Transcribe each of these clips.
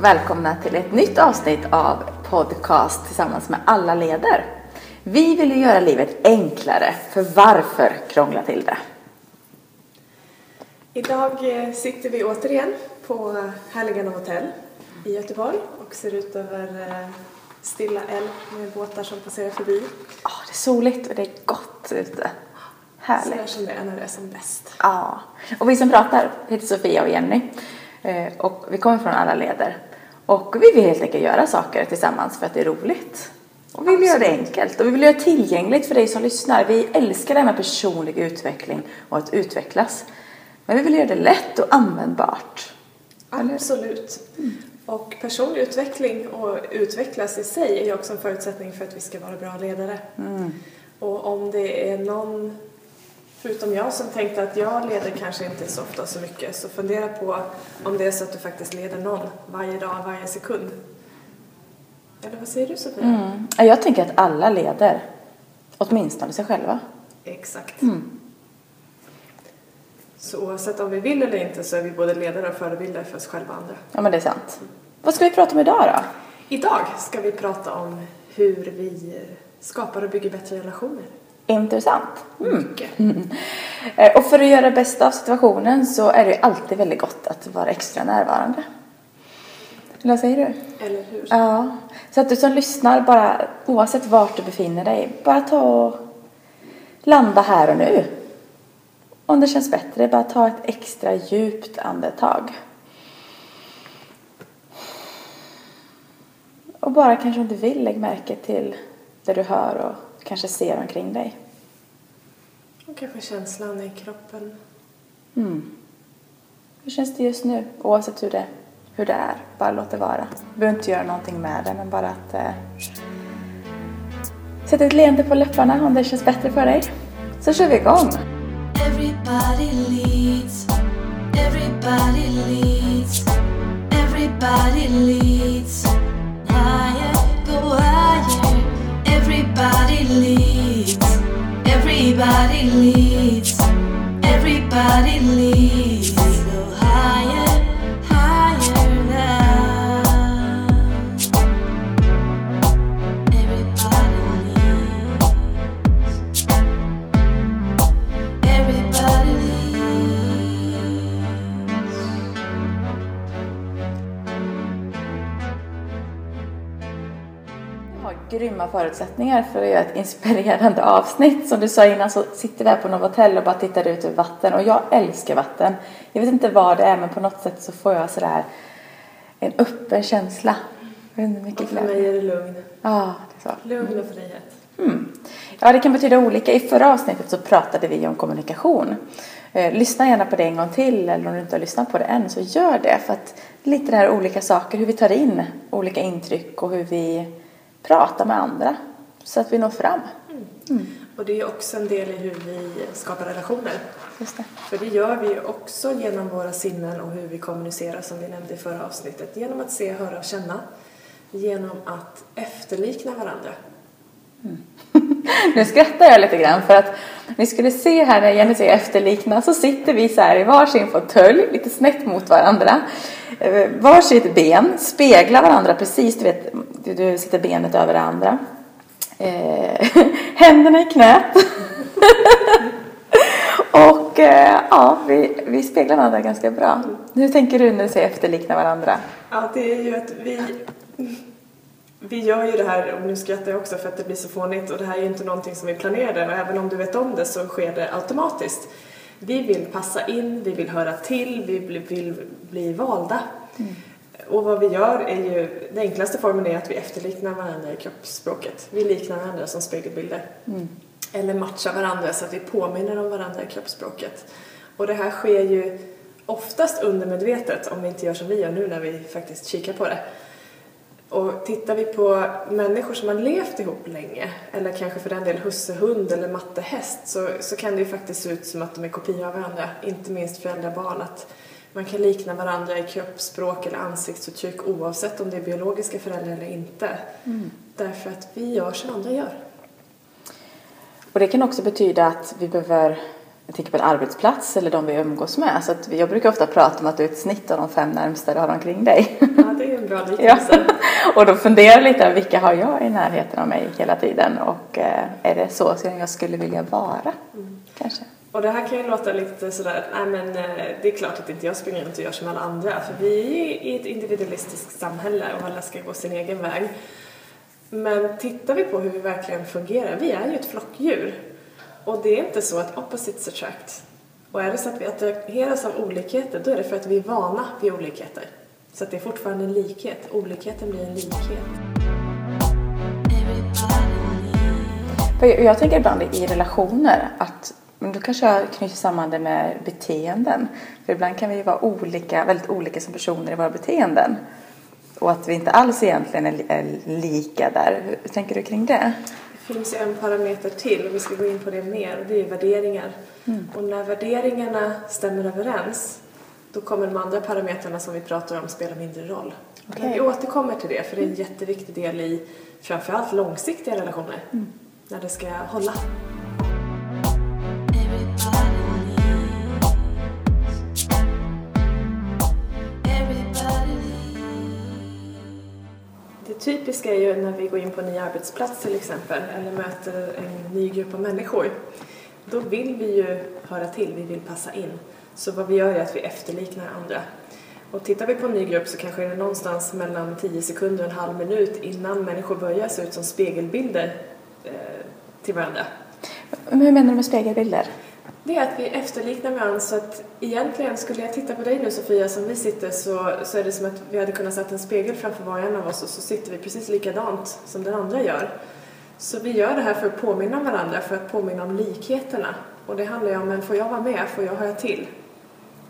Välkomna till ett nytt avsnitt av podcast tillsammans med alla leder. Vi vill ju göra livet enklare, för varför krångla till det? Idag eh, sitter vi återigen på Härligan hotell i Göteborg och ser ut över eh, Stilla älv med båtar som passerar förbi. Ja, det är soligt och det är gott ute. Sådär Härligt. som det är när det är som bäst. Ja, och vi som pratar heter Sofia och Jenny Eh, och vi kommer från alla leder. Och vi vill helt enkelt göra saker tillsammans för att det är roligt. Och vi vill göra det enkelt och vi vill göra det tillgängligt för dig som lyssnar. Vi älskar det här med personlig utveckling och att utvecklas. Men vi vill göra det lätt och användbart. Absolut. Och personlig utveckling och utvecklas i sig är också en förutsättning för att vi ska vara bra ledare. Och om det är någon, förutom jag, som tänkte att jag leder kanske inte så ofta så mycket, så fundera på om det är så att du faktiskt leder någon varje dag, varje sekund. Eller vad säger du Sofia? Mm. Ja, Jag tänker att alla leder. Åtminstone sig själva. Exakt. Så oavsett om vi vill eller inte så är vi både ledare och förebilder för oss själva och andra. Ja, men det är sant. Vad ska vi prata om idag då? Idag ska vi prata om hur vi skapar och bygger bättre relationer. Intressant. Mycket. Eh, Och för att göra det bästa av situationen så är det ju alltid väldigt gott att vara extra närvarande. Eller vad säger du? Eller hur? Ja, så att du som lyssnar bara, oavsett vart du befinner dig, bara ta och landa här och nu. Om det känns bättre, bara ta ett extra djupt andetag. Och bara kanske om du vill, lägg märke till det du hör och kanske ser omkring dig. Och kanske känslan i kroppen. Mm. Hur känns det just nu? Oavsett hur det, hur det är. Bara låt det vara. Du behöver inte göra någonting med det, men bara att eh, sätta ett leende på läpparna om det känns bättre för dig. Så kör vi igång. Everybody leads. Everybody leads. Everybody leads. Higher, Everybody leads. Everybody leads. Go higher, grymma förutsättningar för att göra ett inspirerande avsnitt. Som du sa innan så sitter vi här på Novotel och bara tittar ut över vatten. Och jag älskar vatten. Jag vet inte vad det är men på något sätt så får jag sådär en öppen känsla. Mycket Och för mig är det lugn. Ja, det är så. Lugn och frihet. Mm. Ja, det kan betyda olika. I förra avsnittet så pratade vi om kommunikation. Eh, lyssna gärna på det en gång till eller om du inte har lyssnat på det än så gör det. För att lite det här olika saker, hur vi tar in olika intryck och hur vi pratar med andra så att vi når fram. Och det är också en del i hur vi skapar relationer. Det. För det gör vi också genom våra sinnen och hur vi kommunicerar som vi nämnde i förra avsnittet. Genom att se, höra och känna. Genom att efterlikna varandra. Nu skrattar jag lite grann för att ni skulle se här när Jenny säger efterlikna så sitter vi så här i varsin fåtölj lite snett mot varandra. Eh, Varsitt ben, speglar varandra precis, du vet, du, du sitter benet över det andra. Eh, händerna i knät. Och eh, ja, vi, vi speglar varandra ganska bra. Hur tänker du när du säger efterlikna varandra? Ja, det är ju att vi... Vi gör ju det här, och nu skrattar jag också för att det blir så fånigt, och det här är ju inte någonting som vi planerade, och även om du vet om det så sker det automatiskt. Vi vill passa in, vi vill höra till, vi vill, bli valda. Och vad vi gör är ju, den enklaste formen är att vi efterliknar varandra i kroppsspråket. Vi liknar varandra som spegelbilder. Eller matchar varandra så att vi påminner om varandra i kroppsspråket. Och det här sker ju oftast undermedvetet om vi inte gör som vi gör nu när vi faktiskt kikar på det. Och tittar vi på människor som har levt ihop länge, eller kanske för den del husse-hund eller matte-häst, så, så kan det ju faktiskt se ut som att de är kopior av varandra, inte minst föräldrar-barn. Att man kan likna varandra i kroppsspråk eller ansiktsuttryck oavsett om det är biologiska föräldrar eller inte. Därför att vi gör som andra gör. Och det kan också betyda att vi behöver, jag tänker på en arbetsplats eller de vi umgås med. Så att jag brukar ofta prata om att du är ett snitt av de fem närmsta du har omkring dig. Ja, det är en bra Ja. liknelse. Och då funderar jag lite, vilka har jag i närheten av mig hela tiden? Och eh, är det så som jag skulle vilja vara? Kanske. Och det här kan ju låta lite sådär, nej men eh, det är klart att inte jag springer runt och gör som alla andra. För vi är i ett individualistiskt samhälle och alla ska gå sin egen väg. Men tittar vi på hur vi verkligen fungerar, vi är ju ett flockdjur. Och det är inte så att opposites attract. Och är det så att vi attraheras av olikheter, då är det för att vi är vana vid olikheter. Så att det är fortfarande en likhet. Olikheten blir en likhet. För jag tänker ibland i relationer att men då kanske jag knyter samman det med beteenden. För ibland kan vi vara olika, väldigt olika som personer i våra beteenden. Och att vi inte alls egentligen är, är lika där. Hur tänker du kring det? Det finns ju en parameter till och vi ska gå in på det mer och det är värderingar. Och när värderingarna stämmer överens då kommer de andra parametrarna som vi pratar om spela mindre roll. Men vi återkommer till det för det är en jätteviktig del i framförallt långsiktiga relationer. När det ska hålla. Typiska är ju när vi går in på en ny arbetsplats till exempel eller möter en ny grupp av människor. Då vill vi ju höra till, vi vill passa in. Så vad vi gör är att vi efterliknar andra. Och tittar vi på en ny grupp så kanske det är någonstans mellan 10 sekunder och en halv minut innan människor börjar se ut som spegelbilder eh, till varandra. Men hur menar du med spegelbilder? Det är att vi efterliknar varandra så att egentligen skulle jag titta på dig nu Sofia som vi sitter så, så är det som att vi hade kunnat sätta en spegel framför var och en av oss och så sitter vi precis likadant som den andra gör. Så vi gör det här för att påminna om varandra, för att påminna om likheterna. Och det handlar ju om, men får jag vara med? Får jag höra till?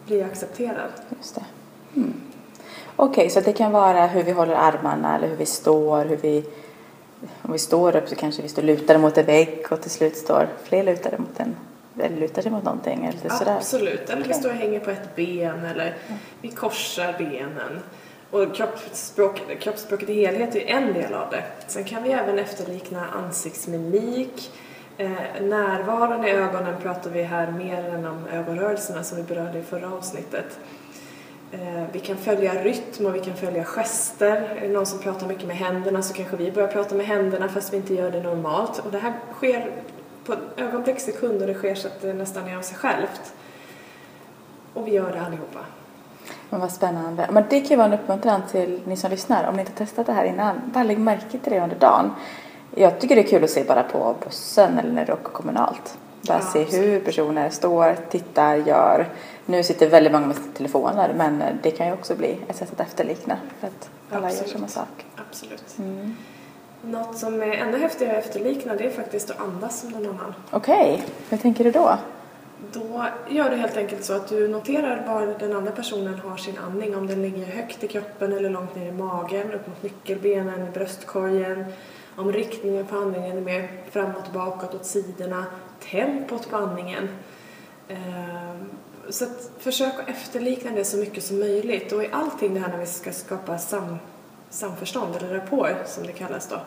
Blir jag accepterad? Just det. Mm. Okej, så det kan vara hur vi håller armarna eller hur vi står, hur vi... Om vi står upp så kanske vi står lutade mot en vägg och till slut står fler lutade mot en... Eller lutar sig mot någonting eller lite sådär. Absolut. Eller vi står och hänger på ett ben eller vi korsar benen. Och kroppsspråk, kroppsspråket i helhet är en del av det. Sen kan vi även efterlikna ansiktsmimik. Eh, närvaron i ögonen pratar vi här mer än om ögonrörelserna som vi berörde i förra avsnittet. Eh, vi kan följa rytm och vi kan följa gester. Är det någon som pratar mycket med händerna så kanske vi börjar prata med händerna fast vi inte gör det normalt. Och det här sker på en ögonblickssekund och det sker så att det nästan är av sig självt. Och vi gör det allihopa. Men vad spännande. Men det kan ju vara en uppmuntran till ni som lyssnar. Om ni inte har testat det här innan, bara lägg märke till det under dagen. Jag tycker det är kul att se bara på bussen eller när du åker kommunalt. Bara Ja, se hur personer står, tittar, gör. Nu sitter väldigt många med sina telefoner men det kan ju också bli ett sätt att efterlikna för att alla gör Absolut. samma sak. Absolut. Mm. Något som är ännu häftigare att efterlikna det är faktiskt att andas som någon annan. Okej, hur tänker du då? Då gör du helt enkelt så att du noterar var den andra personen har sin andning. Om den ligger högt i kroppen eller långt ner i magen, upp mot nyckelbenen, i bröstkorgen. Om riktningen på andningen är mer framåt, bakåt, åt sidorna. Tempot på andningen. Ehm, Så försök att efterlikna det så mycket som möjligt. Och i allting det här när vi ska skapa sam, samförstånd, eller rapport som det kallas då,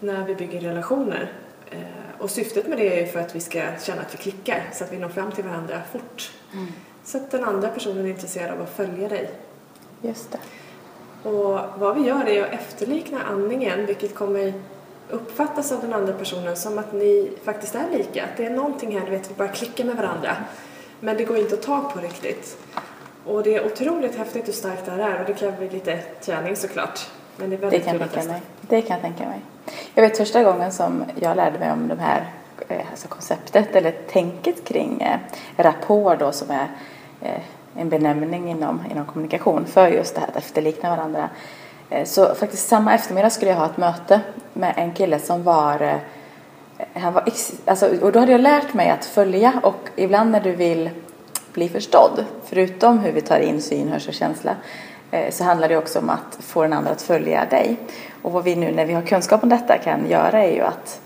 när vi bygger relationer. Eh, Och syftet med det är ju för att vi ska känna att vi klickar, så att vi når fram till varandra fort. Så att den andra personen är intresserad av att följa dig. Just det. Och vad vi gör är att efterlikna andningen, vilket kommer uppfattas av den andra personen som att ni faktiskt är lika. Att det är någonting här, du vet, vi bara klickar med varandra. Men det går inte att ta på riktigt. Och det är otroligt häftigt hur starkt det här är och det kräver lite träning såklart. Men det är Det väldigt kan kul jag att tänka testa. mig. Det kan jag tänka mig. Jag vet första gången som jag lärde mig om det här eh, alltså konceptet eller tänket kring eh, rapport då som är eh, en benämning inom, inom kommunikation för just det här att efterlikna varandra. Eh, Så faktiskt samma eftermiddag skulle jag ha ett möte med en kille som var han var alltså, och då hade jag lärt mig att följa och ibland när du vill bli förstådd. Förutom hur vi tar in syn, hörsel och känsla eh, så handlar det också om att få den andra att följa dig. Och vad vi nu när vi har kunskap om detta kan göra är ju att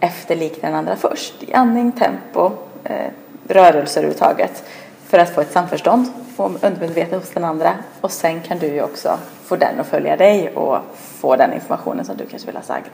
efterlikna den andra först. I andning, tempo, eh, rörelser överhuvudtaget. För att få ett samförstånd, få undermedvetet hos den andra. Och sen kan du ju också få den att följa dig och få den informationen som du kanske vill ha sagt.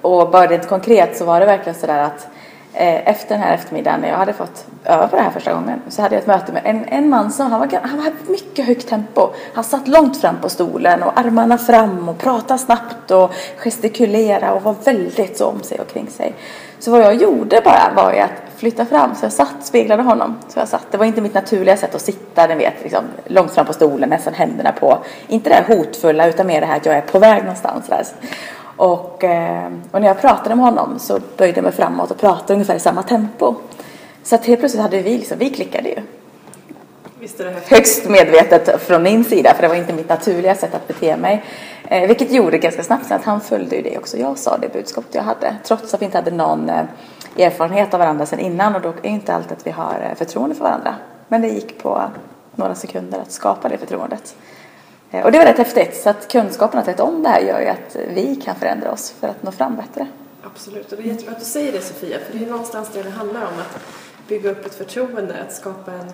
Och bara rent konkret så var det verkligen sådär att eh, Eh, efter den här eftermiddagen när jag hade fått öva på det här första gången så hade jag ett möte med en, en man som han var, han var mycket högt tempo. Han satt långt fram på stolen och armarna fram och pratade snabbt och gestikulerade och var väldigt så om sig och kring sig. Så vad jag gjorde bara var ju att flytta fram så jag satt, speglade honom. Så jag satt. Det var inte mitt naturliga sätt att sitta, ni vet, liksom, långt fram på stolen, nästan händerna på. Inte det här hotfulla utan mer det här att jag är på väg någonstans. Där. Och, eh, och när jag pratade med honom så böjde jag mig framåt och pratade ungefär i samma tempo. Så att helt plötsligt hade vi liksom, vi klickade ju. Visst är det häftigt? Högst medvetet från min sida för det var inte mitt naturliga sätt att bete mig. Eh, vilket gjorde ganska snabbt att han följde ju det också. Jag sa det budskapet jag hade. Trots att vi inte hade någon eh, erfarenhet av varandra sedan innan och då är inte alltid att vi har eh, förtroende för varandra. Men det gick på några sekunder att skapa det förtroendet. Eh, och det var rätt häftigt. Så att kunskapen att veta om det här gör ju att vi kan förändra oss för att nå fram bättre. Absolut, och det är jättebra att du säger det Sofia, för det är någonstans det det handlar om, att bygga upp ett förtroende, att skapa en,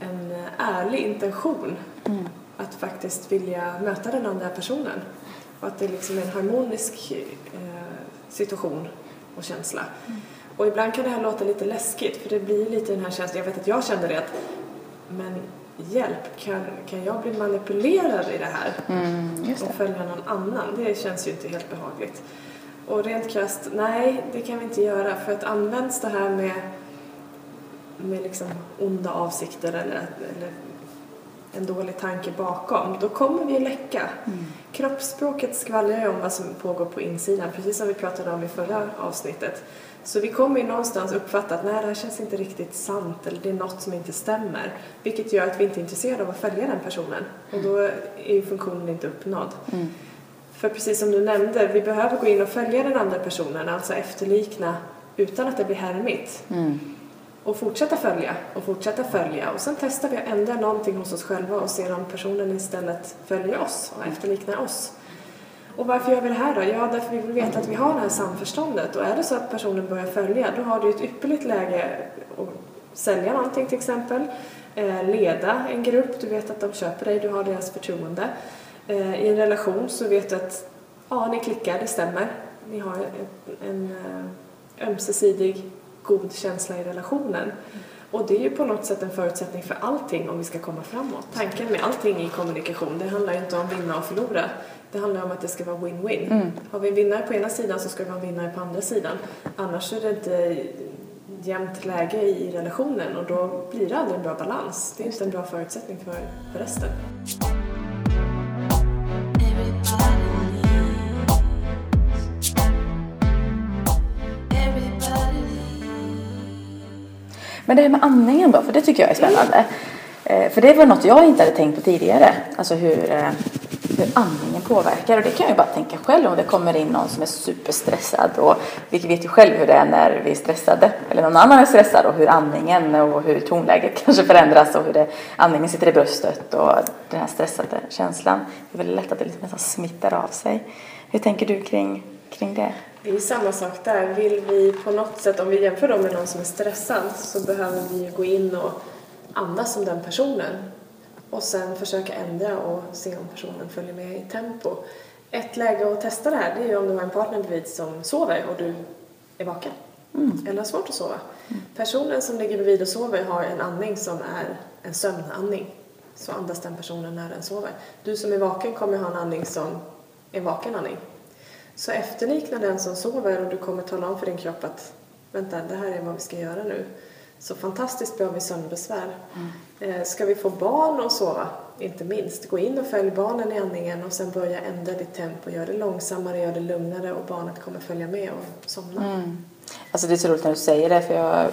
en ärlig intention. Att faktiskt vilja möta den andra personen. Och att det liksom är en harmonisk eh, situation och känsla. Och ibland kan det här låta lite läskigt, för det blir lite den här känslan, jag vet att jag kände det att, men hjälp, kan, kan jag bli manipulerad i det här? just och följa någon annan, det känns ju inte helt behagligt. Och rent krasst, nej, det kan vi inte göra. För att används det här med, med liksom onda avsikter eller, eller en dålig tanke bakom, då kommer vi att läcka. Kroppsspråket skvallrar ju om vad som pågår på insidan, precis som vi pratade om i förra avsnittet. Så vi kommer ju någonstans uppfatta att nej, det här känns inte riktigt sant eller det är något som inte stämmer. Vilket gör att vi inte är intresserade av att följa den personen. Och då är ju funktionen inte uppnådd. För precis som du nämnde, vi behöver gå in och följa den andra personen, alltså efterlikna utan att det blir härmigt. Och fortsätta följa och fortsätta följa och sen testar vi att ändra någonting hos oss själva och ser om personen istället följer oss och efterliknar oss. Och varför gör vi det här då? Ja, därför vi vill veta att vi har det här samförståndet och är det så att personen börjar följa då har du ett ypperligt läge att sälja någonting till exempel, eh, leda en grupp, du vet att de köper dig, du har deras förtroende. Eh, I en relation så vet du att ja, ni klickar, det stämmer. Ni har en, eh, ömsesidig god känsla i relationen. Mm. Och det är ju på något sätt en förutsättning för allting om vi ska komma framåt. Tanken med allting i kommunikation, det handlar ju inte om vinna och förlora. Det handlar om att det ska vara win-win. Har vi en vinnare på ena sidan så ska vi ha en vinnare på andra sidan. Annars är det inte jämnt läge i relationen och då blir det aldrig en bra balans. Det är inte en bra förutsättning för, för resten. Men det här med andningen då, för det tycker jag är spännande. Eh, För det var något jag inte hade tänkt på tidigare. Alltså hur, eh, hur andningen påverkar. Och det kan jag ju bara tänka själv om det kommer in någon som är superstressad. Och vi vet ju själv hur det är när vi är stressade. Eller någon annan är stressad. Och hur andningen och hur tonläget kanske förändras. Och hur det, andningen sitter i bröstet. Och den här stressade känslan. Det är väldigt lätt att det liksom nästan smittar av sig. Hur tänker du kring, kring det? Det är samma sak där. Vill vi på något sätt, om vi jämför dem med någon som är stressad, så behöver vi gå in och andas som den personen. Och sen försöka ändra och se om personen följer med i tempo. Ett läge att testa det här, det är ju om du har en partner bredvid som sover och du är vaken. Eller har svårt att sova. Personen som ligger bredvid och sover har en andning som är en sömnandning. Så andas den personen när den sover. Du som är vaken kommer ha en andning som en vaken andning. Så efterlikna den som sover och du kommer tala om för din kropp att vänta, det här är vad vi ska göra nu. Så fantastiskt bra vid sömnbesvär. Eh, ska vi få barn att sova, inte minst, gå in och följ barnen i andningen och sen börja ändra ditt tempo. Gör det långsammare, gör det lugnare och barnet kommer följa med och somna. Alltså det är så roligt när du säger det för jag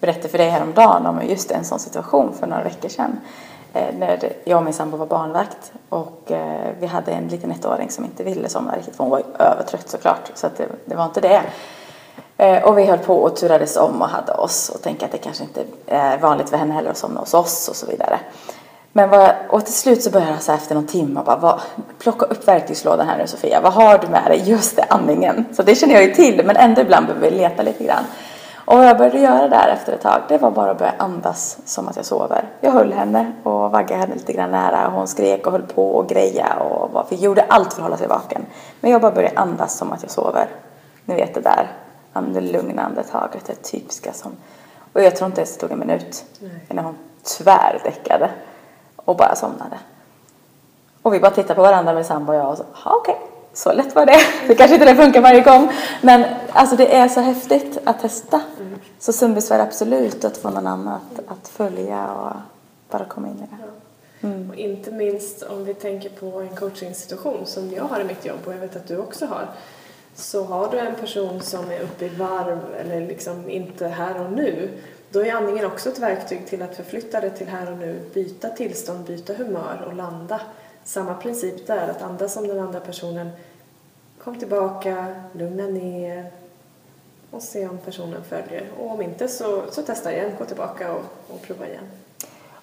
berättade för dig häromdagen om just en sån situation för några veckor sedan. Eh, när jag och min sambo var barnvakt och eh, vi hade en liten ettåring som inte ville somna riktigt för hon var övertrött såklart så att det, det var inte det. Eh, och vi höll på och turades om och hade oss och tänkte att det kanske inte är vanligt för henne heller att somna hos oss och så vidare. Men vad, och till slut så började jag så här efter någon timme bara, vad, plocka upp verktygslådan här nu Sofia, vad har du med dig? Just det, andningen. Så det känner jag ju till, men ändå ibland behöver vi leta lite grann. Och vad jag började göra där efter ett tag, det var bara att börja andas som att jag sover. Jag höll henne och vaggade henne lite grann nära hon skrek och höll på och greja och var, för gjorde allt för att hålla sig vaken. Men jag bara började andas som att jag sover. Ni vet det där, det lugna andetaget, det typiska som... Och jag tror inte det tog en minut innan hon tvärdäckade och bara somnade. Och vi bara tittade på varandra med sambo och jag och så, okej, okay. Så lätt var det. Det kanske inte det funkar varje gång, men alltså det är så häftigt att testa. Mm. Så sundhetsvärd absolut att få någon annan att, att följa och bara komma in i det. Mm. Och inte minst om vi tänker på en coachingsituation som jag har i mitt jobb och jag vet att du också har. Så har du en person som är uppe i varv eller liksom inte här och nu då är andningen också ett verktyg till att förflytta det till här och nu, byta tillstånd, byta humör och landa. Samma princip där, att andas som den andra personen. Kom tillbaka, lugna ner och se om personen följer. Och om inte så, så testa igen, gå tillbaka och, och prova igen.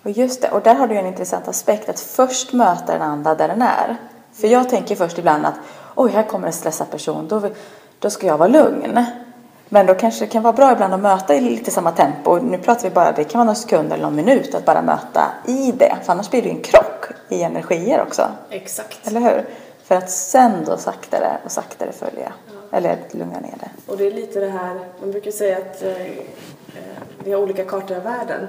Och just det, och där har du en intressant aspekt att först möta den andra där den är. För jag tänker först ibland att oj, här kommer en stressad person, då, då ska jag vara lugn. Men då kanske det kan vara bra ibland att möta i lite samma tempo. Nu pratar vi bara, det kan vara någon sekund eller någon minut att bara möta i det. För annars blir det ju en krock i energier också. Exakt. Eller hur? För att sen då saktare och saktare följa. Ja. Eller lugna ner det. Och det är lite det här, man brukar säga att eh, eh vi har olika kartor av världen.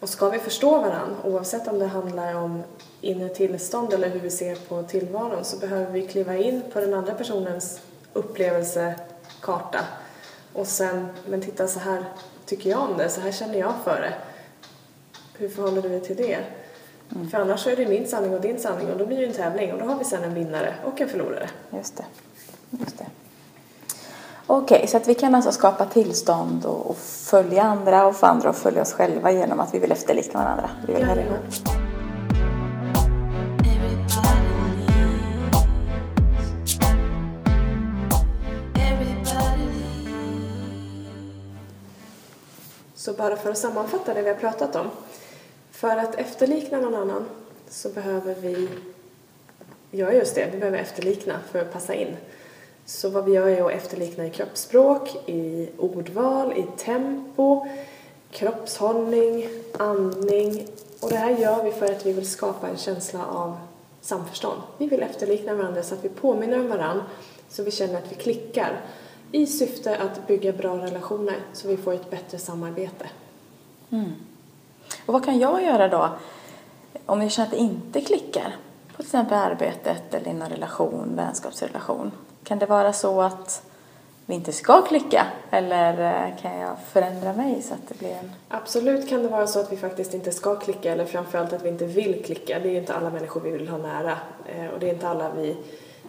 Och ska vi förstå varandra, oavsett om det handlar om inre tillstånd eller hur vi ser på tillvaron, så behöver vi kliva in på den andra personens upplevelsekarta och sen, men titta så här tycker jag om det, så här känner jag för det. Hur förhåller du dig till det? Mm. För annars så är det min sanning och din sanning och då blir det en tävling och då har vi sen en vinnare och en förlorare. Just det. Just det. Okej, okay, så att vi kan alltså skapa tillstånd och, och, följa andra och få andra att följa oss själva genom att vi vill efterlikna varandra. Vi vill höra Så bara för att sammanfatta det vi har pratat om. För att efterlikna någon annan så behöver vi göra just det, vi behöver efterlikna för att passa in. Så vad vi gör är att efterlikna i kroppsspråk, i ordval, i tempo, kroppshållning, andning. Och det här gör vi för att vi vill skapa en känsla av samförstånd. Vi vill efterlikna varandra så att vi påminner om varandra så vi känner att vi klickar i syfte att bygga bra relationer så vi får ett bättre samarbete. Mm. Och vad kan jag göra då om jag känner att det inte klickar? På till exempel arbetet eller i en relation, vänskapsrelation. Kan det vara så att vi inte ska klicka eller eh, kan jag förändra mig så att det blir en... Absolut kan det vara så att vi faktiskt inte ska klicka eller framförallt att vi inte vill klicka. Det är ju inte alla människor vi vill ha nära eh, och det är inte alla vi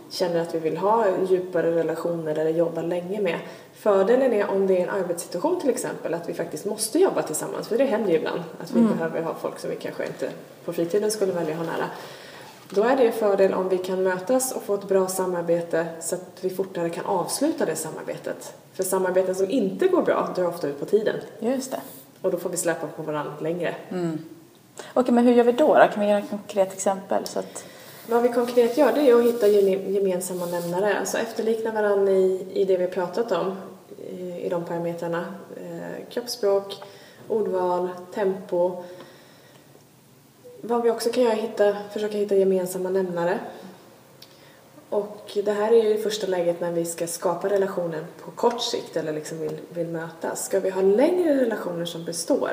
känner att vi vill ha djupare relationer eller jobba länge med. Fördelen är om det är en arbetssituation till exempel, att vi faktiskt måste jobba tillsammans, för det händer ju ibland att vi mm. behöver ha folk som vi kanske inte på fritiden skulle välja ha nära. Då är det en fördel om vi kan mötas och få ett bra samarbete så att vi fortare kan avsluta det samarbetet. För samarbeten som inte går bra drar ofta ut på tiden. Just det. Och då får vi släppa på varandra längre. Mm. Okej, men hur gör vi då? då? Kan vi göra ett konkret exempel? Så att... Vad vi konkret gör det är att hitta gemensamma nämnare, alltså efterlikna varandra i, i det vi pratat om, i, i de parametrarna. Eh, kroppsspråk, ordval, tempo. Vad vi också kan göra är hitta, försöka hitta gemensamma nämnare. Och det här är ju i första läget när vi ska skapa relationen på kort sikt eller liksom vill, vill mötas. Ska vi ha längre relationer som består,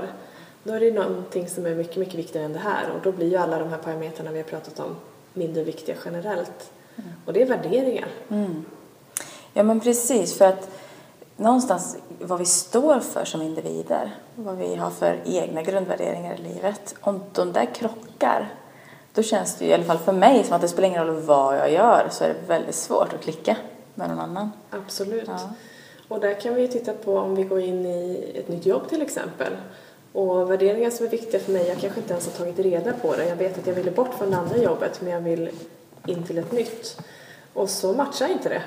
då är det någonting som är mycket, mycket viktigare än det här och då blir ju alla de här parametrarna vi har pratat om mindre viktiga generellt. Mm. Och det är värderingar. Mm. Ja men precis, för att någonstans vad vi står för som individer, vad vi har för egna grundvärderingar i livet, om de där krockar då känns det ju i alla fall för mig som att det spelar ingen roll vad jag gör så är det väldigt svårt att klicka med någon annan. Absolut. Ja. Och där kan vi titta på om vi går in i ett nytt jobb till exempel och värderingar som är viktiga för mig, jag kanske inte ens har tagit reda på det. Jag vet att jag ville bort från det andra jobbet men jag vill in till ett nytt. Och så matchar inte det.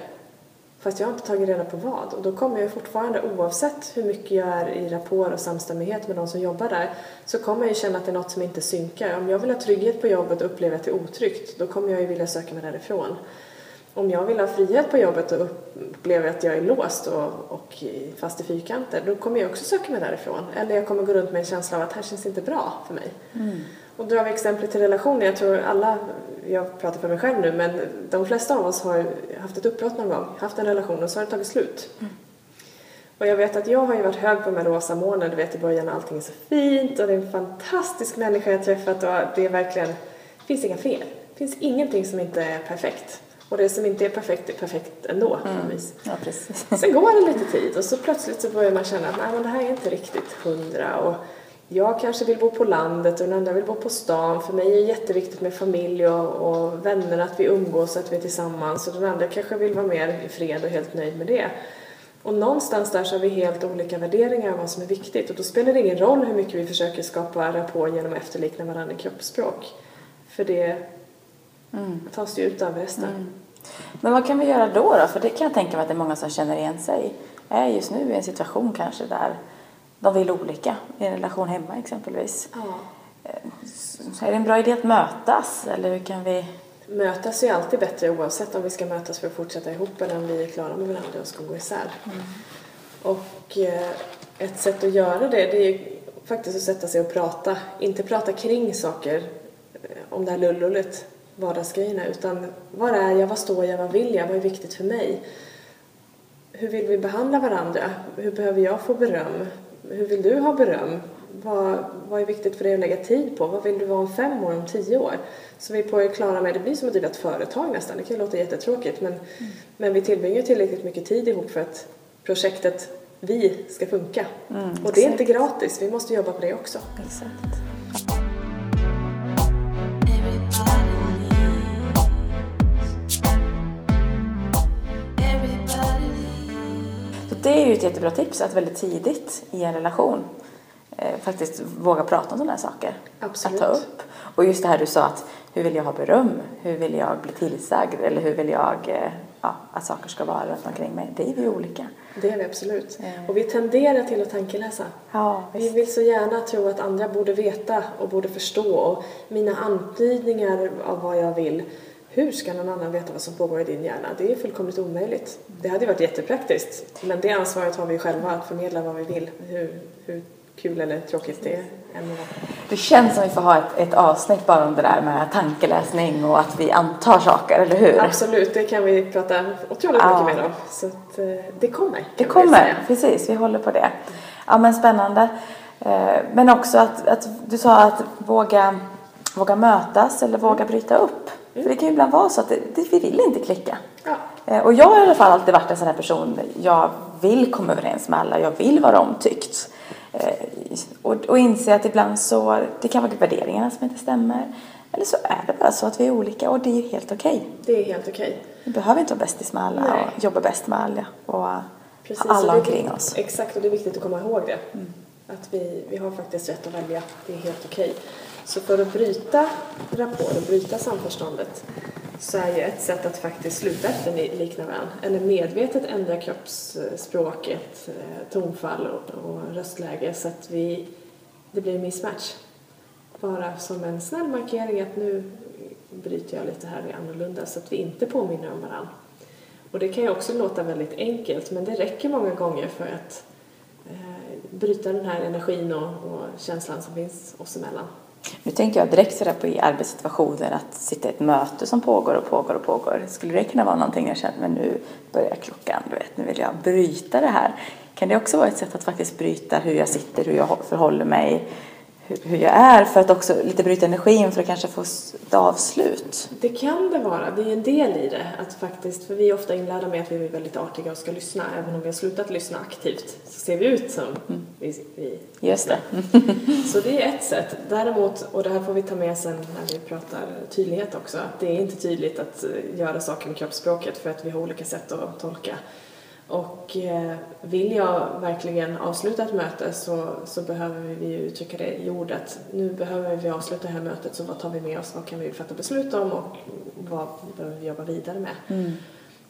Fast jag har inte tagit reda på vad. Och då kommer jag fortfarande, oavsett hur mycket jag är i rapport och samstämmighet med de som jobbar där, så kommer jag ju känna att det är något som inte synkar. Om jag vill ha trygghet på jobbet och upplever att det är otryggt, då kommer jag ju vilja söka mig därifrån. Om jag vill ha frihet på jobbet och upplever att jag är låst och, och fast i fyrkanter, då kommer jag också söka mig därifrån. Eller jag kommer gå runt med en känsla av att det här känns inte bra för mig. Och drar vi exemplet till relationer, jag tror alla, jag pratar för mig själv nu, men de flesta av oss har haft ett uppbrott någon gång, haft en relation och så har det tagit slut. Och jag vet att jag har ju varit hög på de här rosa molnen, du vet i början allting är så fint och det är en fantastisk människa jag träffat och det är verkligen, det finns inga fel. Det finns ingenting som inte är perfekt. Och det som inte är perfekt är perfekt ändå på vis. Ja, precis. Sen går det lite tid och så plötsligt så börjar man känna att nej men det här är inte riktigt hundra och jag kanske vill bo på landet och den andra vill bo på stan. För mig är det jätteviktigt med familj och, och vänner, att vi umgås, att vi är tillsammans. Och den andra kanske vill vara mer i fred och helt nöjd med det. Och någonstans där så har vi helt olika värderingar av vad som är viktigt. Och då spelar det ingen roll hur mycket vi försöker skapa rapport genom att efterlikna varandra i kroppsspråk. För det tas ju ut av resten. Men vad kan vi göra då, då? För det kan jag tänka mig att det är många som känner igen sig. Är just nu i en situation kanske där de vill olika. I en relation hemma exempelvis. Ja. Så är det en bra idé att mötas? Eller hur kan vi... Mötas är ju alltid bättre oavsett om vi ska mötas för att fortsätta ihop eller om vi är klara med varandra och ska gå isär. Och eh, ett sätt att göra det, det är ju faktiskt att sätta sig och prata. Inte prata kring saker, eh, om det här lullullet, vardagsgrejerna, utan var är jag, vad står jag, vad vill jag, vad är viktigt för mig? Hur vill vi behandla varandra? Hur behöver jag få beröm? Hur vill du ha beröm? Vad, vad är viktigt för dig att lägga tid på? Vad vill du vara om fem år, om tio år? Så vi är på det klara med, det blir som att driva ett företag nästan. Det kan ju låta jättetråkigt men, men vi tillbringar tillräckligt mycket tid ihop för att projektet vi ska funka. och det är inte gratis, vi måste jobba på det också. Exakt. Det är ju ett jättebra tips att väldigt tidigt i en relation eh, faktiskt våga prata om sådana här saker. Absolut. Att ta upp. Och just det här du sa att hur vill jag ha beröm? Hur vill jag bli tillsagd? Eller hur vill jag eh, ja, att saker ska vara runt omkring mig? Det är vi ju olika. Det är vi absolut. Mm. Och vi tenderar till att tankeläsa. Ja, Vi vill så gärna tro att andra borde veta och borde förstå och mina antydningar av vad jag vill hur ska någon annan veta vad som pågår i din hjärna? Det är fullkomligt omöjligt. Det hade varit jättepraktiskt, men det ansvaret har vi själva att förmedla vad vi vill, hur, hur kul eller tråkigt det är. Det känns som vi får ha ett, ett avsnitt bara om det där med tankeläsning och att vi antar saker, eller hur? Absolut, det kan vi prata otroligt Ja. mycket mer om. Så att, eh, det kommer. Det kommer, precis. Vi håller på det. Ja, men spännande. Eh, Men också att, att du sa att våga, våga mötas eller våga bryta upp. För det kan ju ibland vara så att det, det, vi vill inte klicka. Ja. Eh, Och jag har i alla fall alltid varit en sån här person, jag vill komma överens med alla, jag vill vara omtyckt. Eh, Och, och inse att ibland så, det kan vara värderingarna som inte stämmer. Eller så är det bara så att vi är olika och det är ju helt okej. Det är helt okej. Vi behöver inte vara bästis med alla Nej. och jobba bäst med alla och Precis, ha alla omkring oss. Exakt, och det är viktigt att komma ihåg det. Att vi, vi har faktiskt rätt att välja. Det är helt okej. Så för att bryta rapport och bryta samförståndet så är ju ett sätt att faktiskt sluta efterlikna varandra. Eller medvetet ändra kroppsspråket, eh, tonfall och, röstläge så att vi, det blir en mismatch. Bara som en snäll markering att nu bryter jag lite här, är annorlunda så att vi inte påminner om varandra. Och det kan ju också låta väldigt enkelt men det räcker många gånger för att eh, bryta den här energin och, och känslan som finns oss emellan. Nu tänkte jag direkt sådär på i arbetssituationer att sitta i ett möte som pågår och pågår och pågår. Skulle det kunna vara någonting jag känner, men nu börjar klockan, du vet, nu vill jag bryta det här. Kan det också vara ett sätt att faktiskt bryta hur jag sitter, hur jag förhåller mig, hur, hur jag är för att också lite bryta energin för att kanske få ett avslut? Det kan det vara, det är en del i det. Att faktiskt, för vi är ofta inlärda med att vi är väldigt artiga och ska lyssna. Även om vi har slutat lyssna aktivt så ser vi ut som vi, vi Just det. Så det är ett sätt. Däremot, och det här får vi ta med sen när vi pratar tydlighet också, att det är inte tydligt att eh, göra saker med kroppsspråket för att vi har olika sätt att tolka. Och eh, vill jag verkligen avsluta ett möte så, så behöver vi uttrycka det i ordet. Nu behöver vi avsluta det här mötet, så vad tar vi med oss? Vad kan vi fatta beslut om och vad behöver vi jobba vidare med?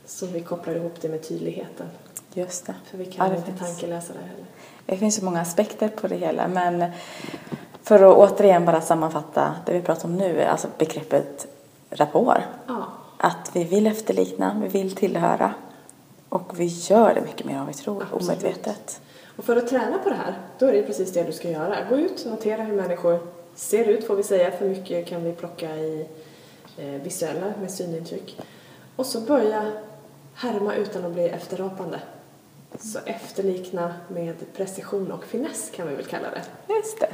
Så vi kopplar ihop det med tydligheten. Just det. För vi kan Ja, inte finns. tankeläsa det heller. Det finns så många aspekter på det hela men för att återigen bara sammanfatta det vi pratar om nu, alltså begreppet rapport. Ja, Att vi vill efterlikna, vi vill tillhöra och vi gör det mycket mer än vi tror, Absolut. omedvetet. Och för att träna på det här, då är det precis det du ska göra. Gå ut, notera hur människor ser ut får vi säga, för mycket kan vi plocka i eh, visuella med synintryck. Och så börja härma utan att bli efterapande. Så efterlikna med precision och finess kan vi väl kalla det. Just det.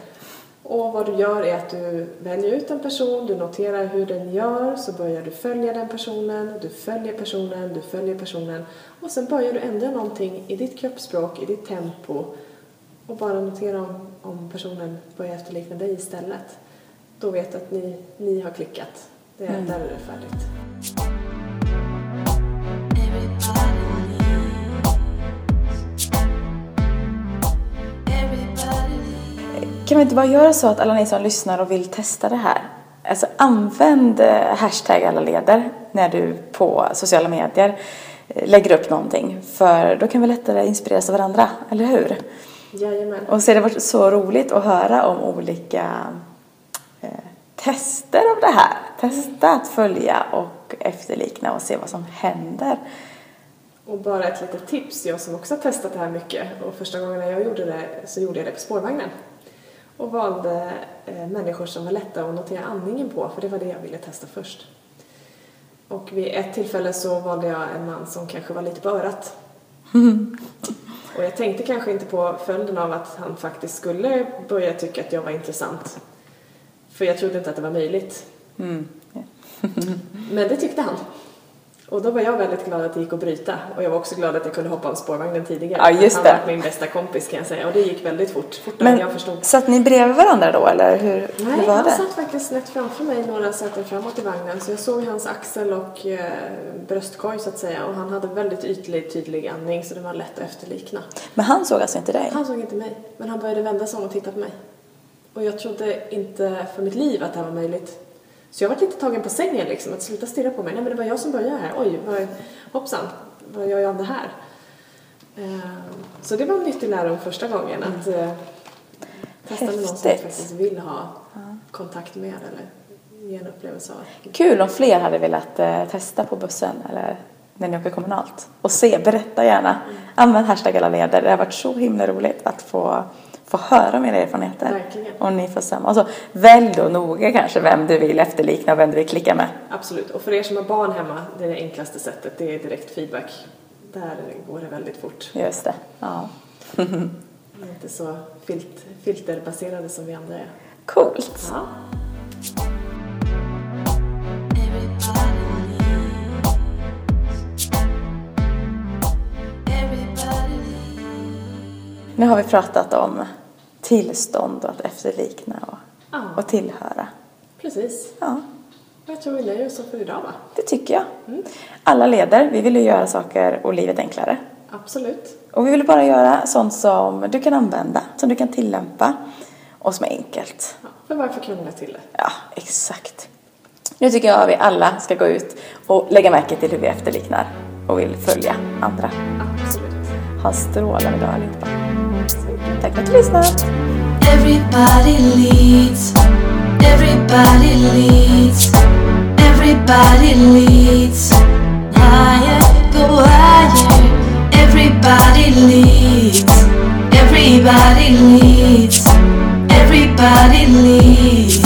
Och vad du gör är att du väljer ut en person, du noterar hur den gör, så börjar du följa den personen, du följer personen, du följer personen och sen börjar du ändra någonting i ditt kroppsspråk, i ditt tempo och bara notera om, om personen börjar efterlikna dig istället. Då vet du att ni, ni har klickat. Det är, Där är det färdigt. Kan vi inte bara göra så att alla ni som lyssnar och vill testa det här, alltså använd eh, hashtag alla leder när du på sociala medier eh, lägger upp någonting. För då kan vi lättare inspireras av varandra, eller hur? Jajamän. Och så har det varit så roligt att höra om olika eh, tester av det här. Testa att följa och efterlikna och se vad som händer. Och bara ett litet tips, jag som också har testat det här mycket och första gången jag gjorde det så gjorde jag det på spårvagnen. Och valde eh, människor som var lätta att notera andningen på, för det var det jag ville testa först. Och vid ett tillfälle så valde jag en man som kanske var lite på örat. Och jag tänkte kanske inte på följden av att han faktiskt skulle börja tycka att jag var intressant. För jag trodde inte att det var möjligt. Mm. Men det tyckte han. Och då var jag väldigt glad att det gick att bryta. Och jag var också glad att jag kunde hoppa av spårvagnen tidigare. Ja, just han det. var min bästa kompis kan jag säga. Och det gick väldigt fort. Fortare än jag förstod. satt ni bredvid varandra då eller hur, Nej, hur var han det? satt faktiskt snett framför mig några säten framåt i vagnen. Så jag såg hans axel och eh, bröstkorg så att säga. Och han hade väldigt ytlig, tydlig andning så det var lätt att efterlikna. Men han såg alltså inte dig? Han såg inte mig, men han började vända sig om och titta på mig. Och jag trodde inte för mitt liv att det här var möjligt. Så jag var lite tagen på sängen liksom, att sluta stirra på mig. Nej men det var jag som började här. Oj, vad, hoppsan, vad gör jag det här? Eh, Så det var en nyttig lärdom första gången att eh, testa med någon som faktiskt vill ha kontakt med eller ge en upplevelse av. Kul om fler hade velat eh, testa på bussen eller när ni åker kommunalt. Och se, berätta gärna. Använd hashtag alla leder. Det har varit så himla roligt att få, få höra om era erfarenheter. Verkligen. Och ni får samma. Och så välj då noga kanske vem du vill efterlikna och vem du vill klicka med. Absolut. Och för er som har barn hemma, det är det enklaste sättet. Det är direkt feedback. Där går det väldigt fort. Just det. Ja. Inte så filt, filterbaserade som vi andra är. Coolt. Ja. Nu har vi pratat om tillstånd och att efterlikna och, Ja. och tillhöra. Precis. Ja, Jag tror vi nöjer oss så för idag va? det tycker jag. Alla leder. Vi vill ju göra saker och livet enklare. Absolut. Och vi vill bara göra sånt som du kan använda, som du kan tillämpa och som är enkelt. Ja, för varför krångla till det? Ja, exakt. Nu tycker jag att vi alla ska gå ut och lägga märke till hur vi efterliknar och vill följa andra. Absolut. Ha en strålande dag allihopa. Du. Everybody leads. Everybody leads. Everybody leads. Higher, go higher. Everybody leads. Everybody leads. Everybody leads.